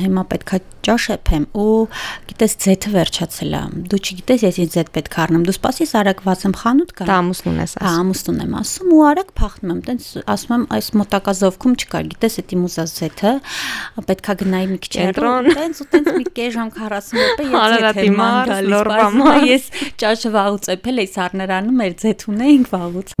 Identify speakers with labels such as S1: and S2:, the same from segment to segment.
S1: հիմա պետքա ճաշ էփեմ ու գիտես ձեթը վերջացել է։ Դու չգիտես ես ինձ ձեթ պետք առնեմ։ Դու սպասես արագ վազեմ խանութ կամ։
S2: Դա ամուսնուն ես
S1: ասում։ Հա, ամուսնուն եմ ասում ու արագ փախնում եմ։ Տենց ասում եմ այս մոտակա զովքում չկար, գիտես էդ իմ ուզած ձեթը, պետքա գնայի մի քիչ հեռու, տենց ու տենց մի կես ժամ 40 րոպե ես
S2: ձեթ եմ գալիս։
S1: Ես ճաշը վաղուց էփել էի սառներանում, մեր ձեթ ունեինք վաղուց։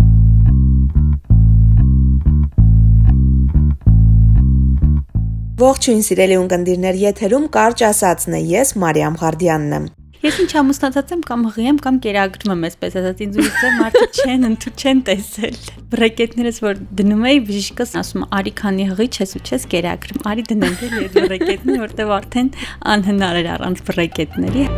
S3: Ողջույն սիրելի ունկնդիրներ, եթերում կարճ ասածն է։ Ես Մարիամ Ղարդյանն եմ։
S1: Ես ինչ ամուսնացած եմ կամ հղի եմ կամ կերակրում եմ, այսպես ասած, ինձ ուզում է մարդը չեն ընդու չեն տեսել։ Բրեկետներս որ դնում էի բժիշկս ասում արի քանի հղի չես ու չես կերակրում, արի դնենք էլ բրեկետներ, որտեվ արդեն անհնար էր առանց բրեկետների։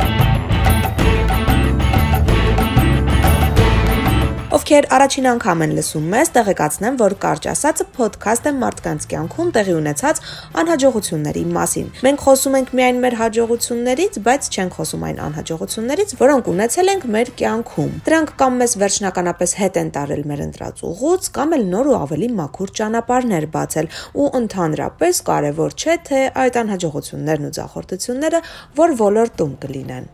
S3: Ովքեր առաջին անգամ են լսում մեզ, տեղեկացնեմ, որ կարճ ասածը ոդքասթ է մարդկանց կյանքում տեղի ունեցած անհաջողությունների մասին։ Մենք խոսում ենք միայն մեր հաջողություններից, բայց չենք խոսում այն անհաջողություններից, որոնք ունեցել ենք մեր կյանքում։ Դրանք կամ մեզ վերջնականապես հետ են տարել մեր ընտրած ուղուց, կամ էլ նոր ու ավելի մաքուր ճանապարհներ բացել, ու ընդհանրապես կարևոր չէ, թե այդ անհաջողություններն ու ձախորդությունները որ ոլորտում կլինեն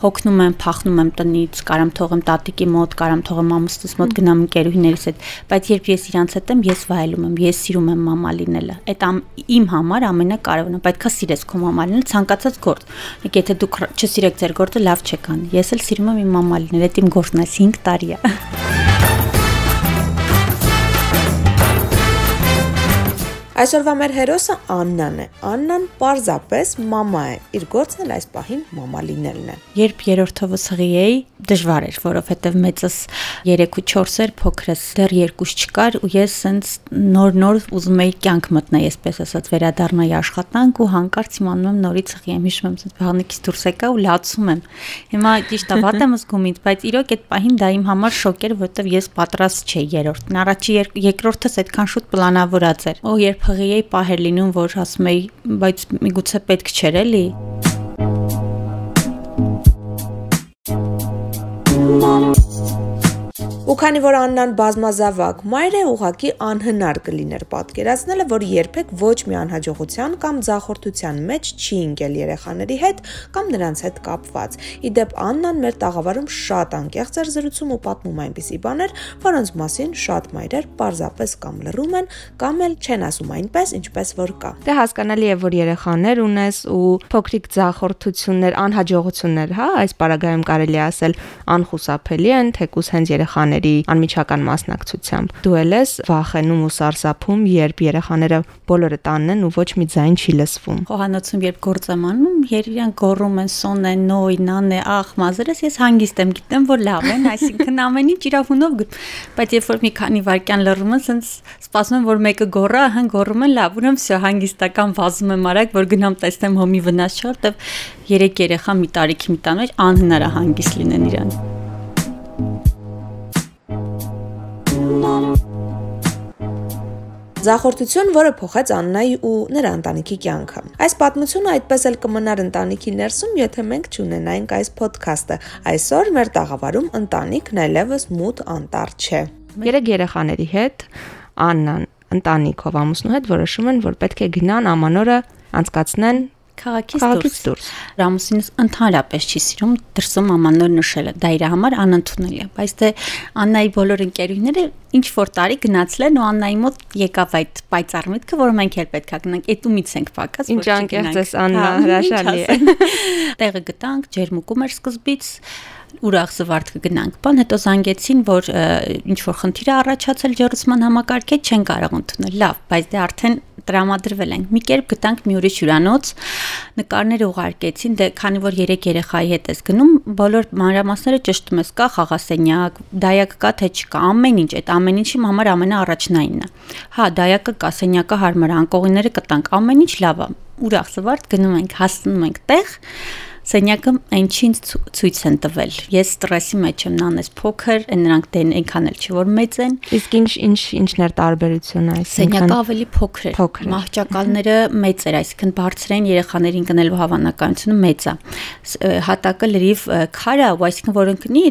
S1: հոգնում եմ, փախնում եմ տնից, կարամ թողեմ տատիկի մոտ, կարամ թողեմ ամուսնուս մոտ գնամ ընկերուհիներիս հետ, բայց երբ ես իրանց հետ եմ, ես վայելում եմ, ես սիրում եմ մամա լինելը։ Այդ իմ համար ամենակարևորն է, պետքա սիրես քո մամա լինել ցանկացած գործ։ Եկեք եթե դուք չսիրեք ձեր գործը, լավ չեք անի։ Ես էլ սիրում եմ իմ մամա լինել, այդ իմ գործն է 5 տարի է։
S3: Այսօրվա մեր հերոսը Աննան է։ Աննան պարզապես մամա է։ Իր գործն էլ այս պահին մամա լինելն է։
S1: Երբ երրորդովս հղի էի, դժվար էր, որովհետև մեծս 3 ու 4 էր, փոքրս դեռ 2 չկար ու ես սենց նոր-նոր ուզում էի կյանք մտնել, այսպես ասած, վերադառնայի աշխատանք ու հանկարծ իմանում եմ նորից հղի եմ, հիշում եմ, սենց բաղնիկից դուրս եկա ու լացում եմ։ Հիմա ճիշտ է, վատ եմ զգում ինձ, բայց իրոք այդ պահին դա իմ համար շոկ էր, որովհետև ես պատրաստ չէի երրորդն։ Առաջի երկրորդս այդքան շուտ պլանավորած էր։ Ու երբ հղի էի պահեր լինում, որ ասում էի, բայց միգուցե պետք չէր էլի։
S3: Ու քանի որ Աննան բազմազավակ մայր է, ուղակի անհնար կլիներ պատկերացնելը, որ երբեք ոչ մի անհաջողության կամ ձախորդության մեջ չի ընկել երեխաների հետ կամ նրանց հետ կապված։ Իդեպ Աննան մեր տաղավարում շատ անկեղծ էր զրուցում ու պատմում այնպիսի բաներ, որոնց մասին շատ մայրեր պարզապես կամ լռում են, կամ էլ չեն ասում այնպես, ինչպես որ կա։
S2: Դե հասկանալի է, որ երեխաներ ունես ու փոքրիկ ձախորդություններ, անհաջողություններ, հա, այս պարագայում կարելի ասել անխուսափելի են, թեկուս հենց երեխաներ երեխաների անմիջական մասնակցությամբ։ Դու ել ես վախենում ու սարսափում, երբ երեխաները բոլորը տանն են ու ոչ մի ձայն չի լսվում։
S1: Խոհանոցում երբ գործ եմ անում, երբ իրան գոռում են սոն է, նոյ, նանե, ախ, մազերս, ես հանգիստ եմ, գիտեմ, որ լավ են, այսինքն ամեն ինչ իրավունով, բայց երբ որ մի քանի վայրկյան լռում են, ասենց սպասում եմ, որ մեկը գոռա, հան գոռում են, լավ, ուրեմն վсё հանգիստական վազում եմ արագ, որ գնամ տեսնեմ հոմի վնաս չէ, որտեվ երեք երեխա մի տարիքի մի տան մեջ անհնար է հանգիստ լինեն իրան։
S3: Զախորտություն, որը փոխեց Աննայի ու նրա ընտանիքի կյանքը։ Այս պատմությունը այդպես էլ կմնար ընտանիքի ներսում, եթե մենք չունենայինք այս ոդքասթը։ Այսօր մեր տաղավարում ընտանիքն այլևս մութ անտառ չէ։
S2: Երեք երեխաների հետ Աննան ընտանիքով ամուսնու հետ որոշում են, որ պետք է գնան ամանորը անցկացնեն
S1: քաղաքից դուրս։ դուրս։ Ռամոսինս ընդհանրապես չի սիրում դրսում ամանոր նշելը։ Դա իր համար անընդունելի է։ Բայց դե Աննայի բոլոր ընկերուները ինչ որ տարի գնացել են ու Աննայի մոտ եկավ այդ պայծառ միտքը, որ մենք էլ պետքա գնանք։ Էտումից ենք փակած,
S2: որ չգնանք։ Ինչ անկեղծ է Աննա, հա, հրաշալի է։
S1: Տեղը գտանք, ջերմուկում էր սկզբից ուրախ զվարթ կգնանք։ Բան հետո զանգեցին, որ ինչ որ խնդիր է առաջացել ջերուսման համակարգետ չեն կարող ընդունել։ Լավ, բայց դե արդեն տրամադրվել ենք։ Մի կերպ գտանք մի ուրիշ հյուրանոց, նկարներ ուղարկեցին, դե քանի որ 3 երեխայի հետ ես գնում, բոլոր մանրամասները ճշտում ես, կա խաղասենյակ, դայակ կա թե չկա, ամեն ինչ, այդ ամեն ինչի համար ամենաառաջնայինն է։ Հա, դայակը կա, սենյակը հարմար, անկողիները կտանք, ամեն ինչ լավ է։ Ուրախ զվարթ գնում ենք, հասնում ենք տեղ, Սենյակը այնչին ցույց են տվել։ Ես ստրեսի մեջ եմ, նանես փոքր, նրանք դեն այնքան էլ չի որ մեծ են։
S2: Իսկ ինչ ինչ ինչն էր տարբերությունը
S1: այսինքն Սենյակը ավելի փոքր էր։ Մահճակալները մեծ էր, այսինքն բարձր են երեխաներին կնելու հավանականությունը մեծ է։ Հատակը լրիվ քար է, այսինքն որ ընկնի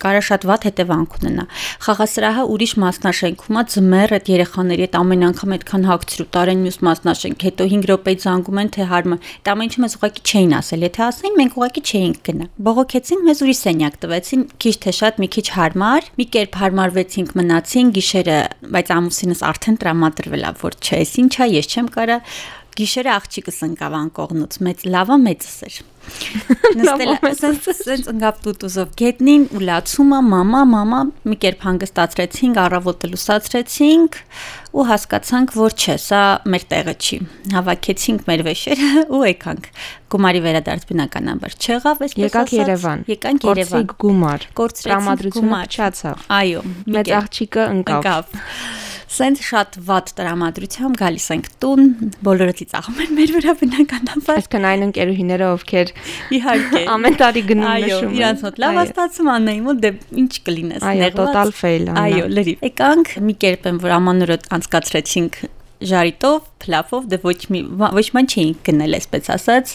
S1: կարա շատ վատ հետևանք ունենա։ Խաղասրահը ուրիշ մասնաշենքում է, ձմեռ այդ երեխաների հետ ամեն անգամ այդքան հագցրու տարեն մյուս մասնաշենք, հետո 5 րոպե զանգում են թե հարմը։ Դա ամեն ինչը մեզ ուղղակի չէին ասել, եթե ասեին, մենք ուղղակի չէինք գնա։ Բողոքեցին, մեզ ուրիշ սենյակ տվեցին, քիչ թե շատ մի քիչ հարմար, մի կերպ հարմարվեցինք, մնացին գիշերը, բայց ամուսինս արդեն տրամադրվել է, որ չէ, ինչա, ես չեմ կարա գիշերը աղջիկս ընկավ անկողնուց, մեծ լավա մեծս էր։ Նստել ասենց ընկավ տուտուզով գետնին ու լացումը մամա մամա մի կերպ հանգստացրեցինք, առավոտը լուսացրեցինք ու հասկացանք, որ չէ, սա մեր տեղը չի։ Հավաքեցինք մեր վեշերը ու եկանք։ Գումարի վերադարձ բնականաբար չեղավ, այսպես
S2: Եկանք Երևան։
S1: Եկանք Երևան։
S2: Կորցրեցինք գումար։
S1: Կորցրեցինք գումար։ Այո,
S2: մեծ աղջիկը ընկավ։
S1: Ընկավ սենց շատ ված տրամադրությամբ գալիս ենք տուն, բոլորը ծիծաղում են մեր վրա բնականաբար։
S2: Այսինքն այն ընկերուհիները, ովքեր
S1: իհարկե
S2: ամեն տարի գնում նշում
S1: Այո, իրանց մոտ լավ աստացում անեին ու դե ինչ կլինես
S2: նեղված։ Այո, տոտալ ֆեյլ
S1: անա։ Այո, լրիվ։ Եկանք մի կերպ են, որ ամանորը անցկացրեցինք ժարիտով, փլավով, դե ոչ մի ոչ ման չէինք գնել, այսպես ասած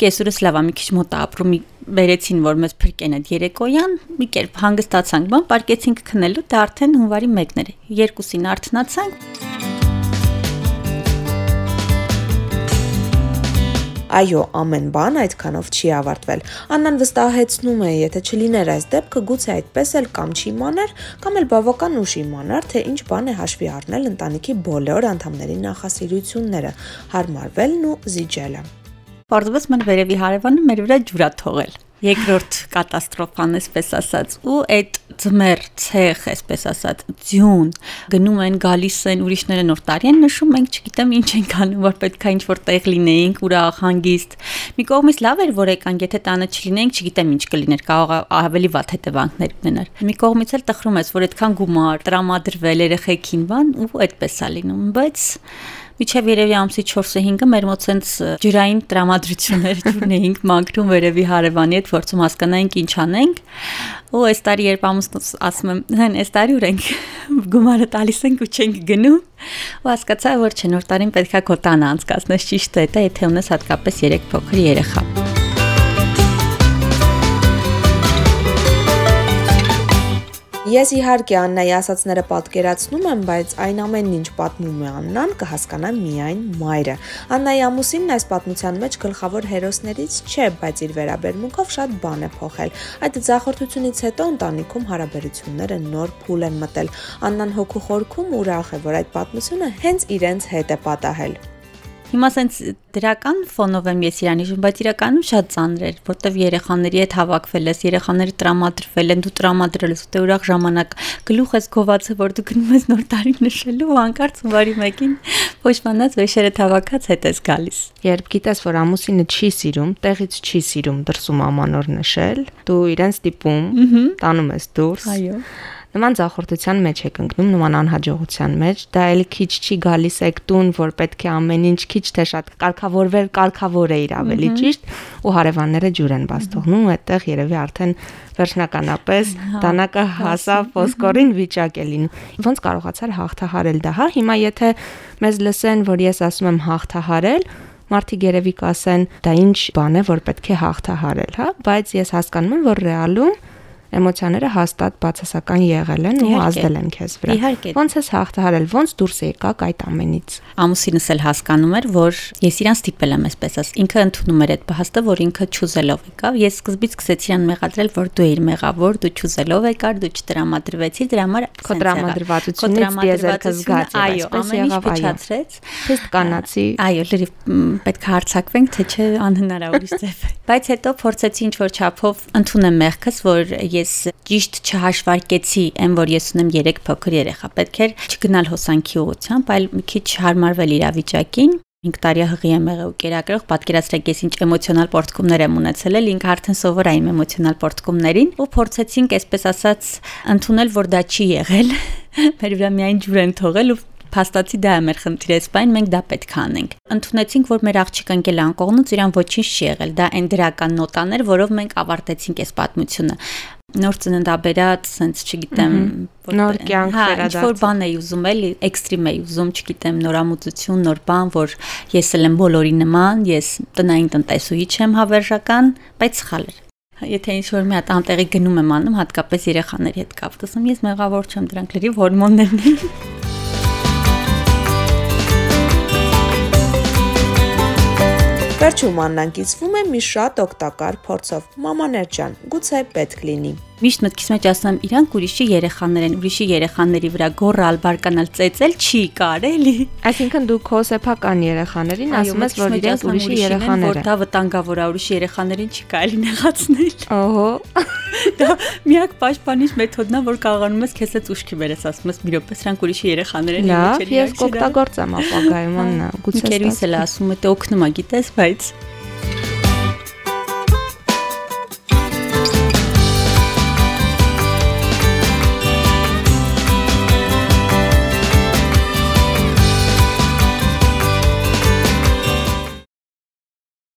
S1: կեսուրս լավա մի քիչ մոտ ապրում բերեցին որ մեզ փրկեն այդ երեկոյան մի կերպ հանգստացանք բան պարկեցինք քնելու դա արդեն հունվարի 1-ն էր երկուսին արթնացանք
S3: Այո, ամեն բան այդքանով չի ավարտվել։ Աննան վստահեցնում է, եթե չլիներ այս դեպքը, գուցե այդպես էլ կամ չիմանար, կամ էլ բավական ուշ իմանար, թե ինչ բան է հաշվի առնել ընտանիքի բոլոր անդամների նախասիրությունները, հարմարվելն ու զիջելը
S1: պարզվեց մեն վերևի հարևանը մեր վրա ջուրա թողել երկրորդ կատաստրոֆան, այսպես ասած, ու այդ ձմեր ցեխ, այսպես ասած, ձյուն գնում են, գալիս են, ուրիշները նոր տարի են նշում, մենք չգիտեմ ինչ ենք անում, որ պետքա ինչ որ տեղ լինեինք, ուրախ, հանգիստ։ Մի կողմից լավ էր, որ եկանք, եթե տանը չլինեինք, չգիտեմ ինչ կլիներ, կարող ավելի վատ հետևանքներ ունենար։ Մի կողմից էլ տխրում ես, որ այդքան գումար տրամադրվել երեխեքին բան ու այդպես է լինում, բայց Միջև երևի ամսի 4-ը 5-ը մեր մոտ sense ջրային տրամադրություններ ունեինք մանկրում վերևի հարևանի հետ փորձում հասկանայինք ինչ անենք ու այս տարի երբ ամուսնուս ասում եմ հեն այս տարի ուր ենք գումարը տալիս ենք ու չենք գնում ու հասկացա որ չէ նոր տարին պետքա քո տանը անցկացնես ճիշտ է դա եթե ունես հատկապես 3 փոքր երեխա
S3: Ես իհարկե Աննայի ասացները պատկերացնում եմ, բայց այն ամենն ինչ պատմում է Աննան կհասկանա միայն մայրը։ Աննայի ամուսինն այս պատմության մեջ գլխավոր հերոսներից չէ, բայց իր վերաբերմունքով շատ բան է փոխել։ Այդ ձախորդությունից հետո ընտանիքում հարաբերությունները նոր փուլ են մտել։ Աննան հոգու խորքում ուրախ է, որ այդ պատմությունը հենց իրենց հետ է պատահել։
S1: Հիմա սենց դրական ֆոնով եմ ես իրան հիշում, բայց իրականում շատ ծանր էր, որտեվ երեխաների հետ հավաքվել ես, երեխաները տրամադրվել են, դու տրամադրել ես, դե ուրախ ժամանակ գլուխ ես գովացը, որ դու գնում ես նոր տարի նշելու ու անկարծ հունվարի 1-ին փոշմանած վեշերը հավաքած հետ ես գալիս։
S2: Երբ գիտես, որ ամուսինը չի սիրում, տեղից չի սիրում դրսում ամանոր նշել, դու իրեն ստիպում, տանում ես դուրս։
S1: Այո
S2: նման զախորտության մեջ եք ընկնում, նման անհաջողության մեջ, դա էլ քիչ չի գալիս եք տուն, որ պետք է ամեն ինչ քիչ թե շատ կարգավորվել, կարգավոր է իր ավելի ճիշտ, ու հարևանները ջուր են բաց թողնում, այդտեղ երևի արդեն վերջնականապես դանակը հասավ ոսկորին վիճակ է լինում։ Ոնց կարողացար հաղթահարել դա, հա? Հիմա եթե մեզ լսեն, որ ես ասում եմ հաղթահարել, մարդիկ երևի կասեն, դա ինչ բան է, որ պետք է հաղթահարել, հա, բայց ես հասկանում եմ, որ ռեալում էմոցիաները հաստատ բացասական եղել են ու ազդել են քեզ վրա։
S1: Իհարկե։
S2: Ոնց ես հաղթահարել, ոնց դուրս եկաք այդ ամենից։
S1: Ամուսինս էլ հասկանում էր, որ ես իրան ստիպել եմ այսպես ասած։ Ինքը ընդունում էր այդ փաստը, որ ինքը ճուզելով եկավ։ Ես սկզբից սկսեցի իրան մեղադրել, որ դու էիր մեղավոր, դու ճուզելով եկար, դու չտրամադրվեցի, դրա համար
S2: քո տրամադրվածությունից դիեզերքը զգաց
S1: եւ այսպես եղավ, այո։
S2: Թեստ կանացի։
S1: Այո, լրիվ պետք է հարցակվենք, թե չէ անհնար է ուրիշ ձև։ Բայց հետո փորձեցի ինչ որ չափով ընդունեմ մեղքս, որ ես ես ճիշտ չհաշվարկեցի այն, որ ես ունեմ 3 փոքր երեխա։ Պետք էր չգնալ հոսանքի ուղությամբ, այլ մի քիչ հարմարվել իրավիճակին 5 տարի հղի եմ եղել ու կերակրող պատկերացրեք ես ինչ էմոցիոնալ պորտկումներ եմ ունեցել էլ ինքը արդեն սովոր է իմ էմոցիոնալ պորտկումներին ու փորձեցինք այսպես ասած ընդունել որ դա չի եղել մեր վրա միայն ջուր են թողել ու Փաստացի դա է մեր խնդիրը, սպայն մենք դա պետք է անենք։ Ընթունեցինք, որ մեր աղջիկը ընկել անկողնուց իրան ոչինչ չի եղել։ Դա այն դրական նոտաներ, որով մենք ավարտեցինք այս պատմությունը նոր ծննդաբերած, sense չգիտեմ,
S2: նոր կյանք վերադարձ։
S1: Հա, որ բան էի ուզում էլի, էքստրիմ էի ուզում, չգիտեմ, նորամուծություն, նոր բան, որ ես էլ եմ բոլորի նման, ես տնային տնտեսուհի չեմ հավերժական, բայց սխալ էր եթե ինչ որ մի հատ անտեղի գնում եմ անում, հատկապես երեխաների հետ կապ, դասում ես մեղավոր չեմ, դրանք լրիվ հորմոններն են։
S3: Վերջում Աննան կիսվում է մի շատ օգտակար փորձով։ Մամաներ ջան, գուցե պետք լինի
S1: միշտ մտքիս մեջ ասում իրանք ուրիշի երեխաներ են, ուրիշի երեխաների վրա գոռալ, բարկանալ, ծեծել չի կարելի։
S2: Այսինքն դու քո սեփական երեխաներին ասում ես, որ իրենք ուրիշի երեխաներ են։
S1: Որ դա վտանգավոր է, ուրիշի երեխաներին չի կարելի նեղացնել։
S2: Ահա։
S1: Դա միակ պաշտպանիչ մեթոդն է, որ կարողանում ես քեզ հետ ուշքի բերես, ասում ես՝ «Մի րոպե, սրանք ուրիշի երեխաներ են»։
S2: Լավ, ես կօգտագործեմ ապագայում, աննա։
S1: Գուցե։ Քերույս էլ ասում է, թե օգնում է, գիտես, բայց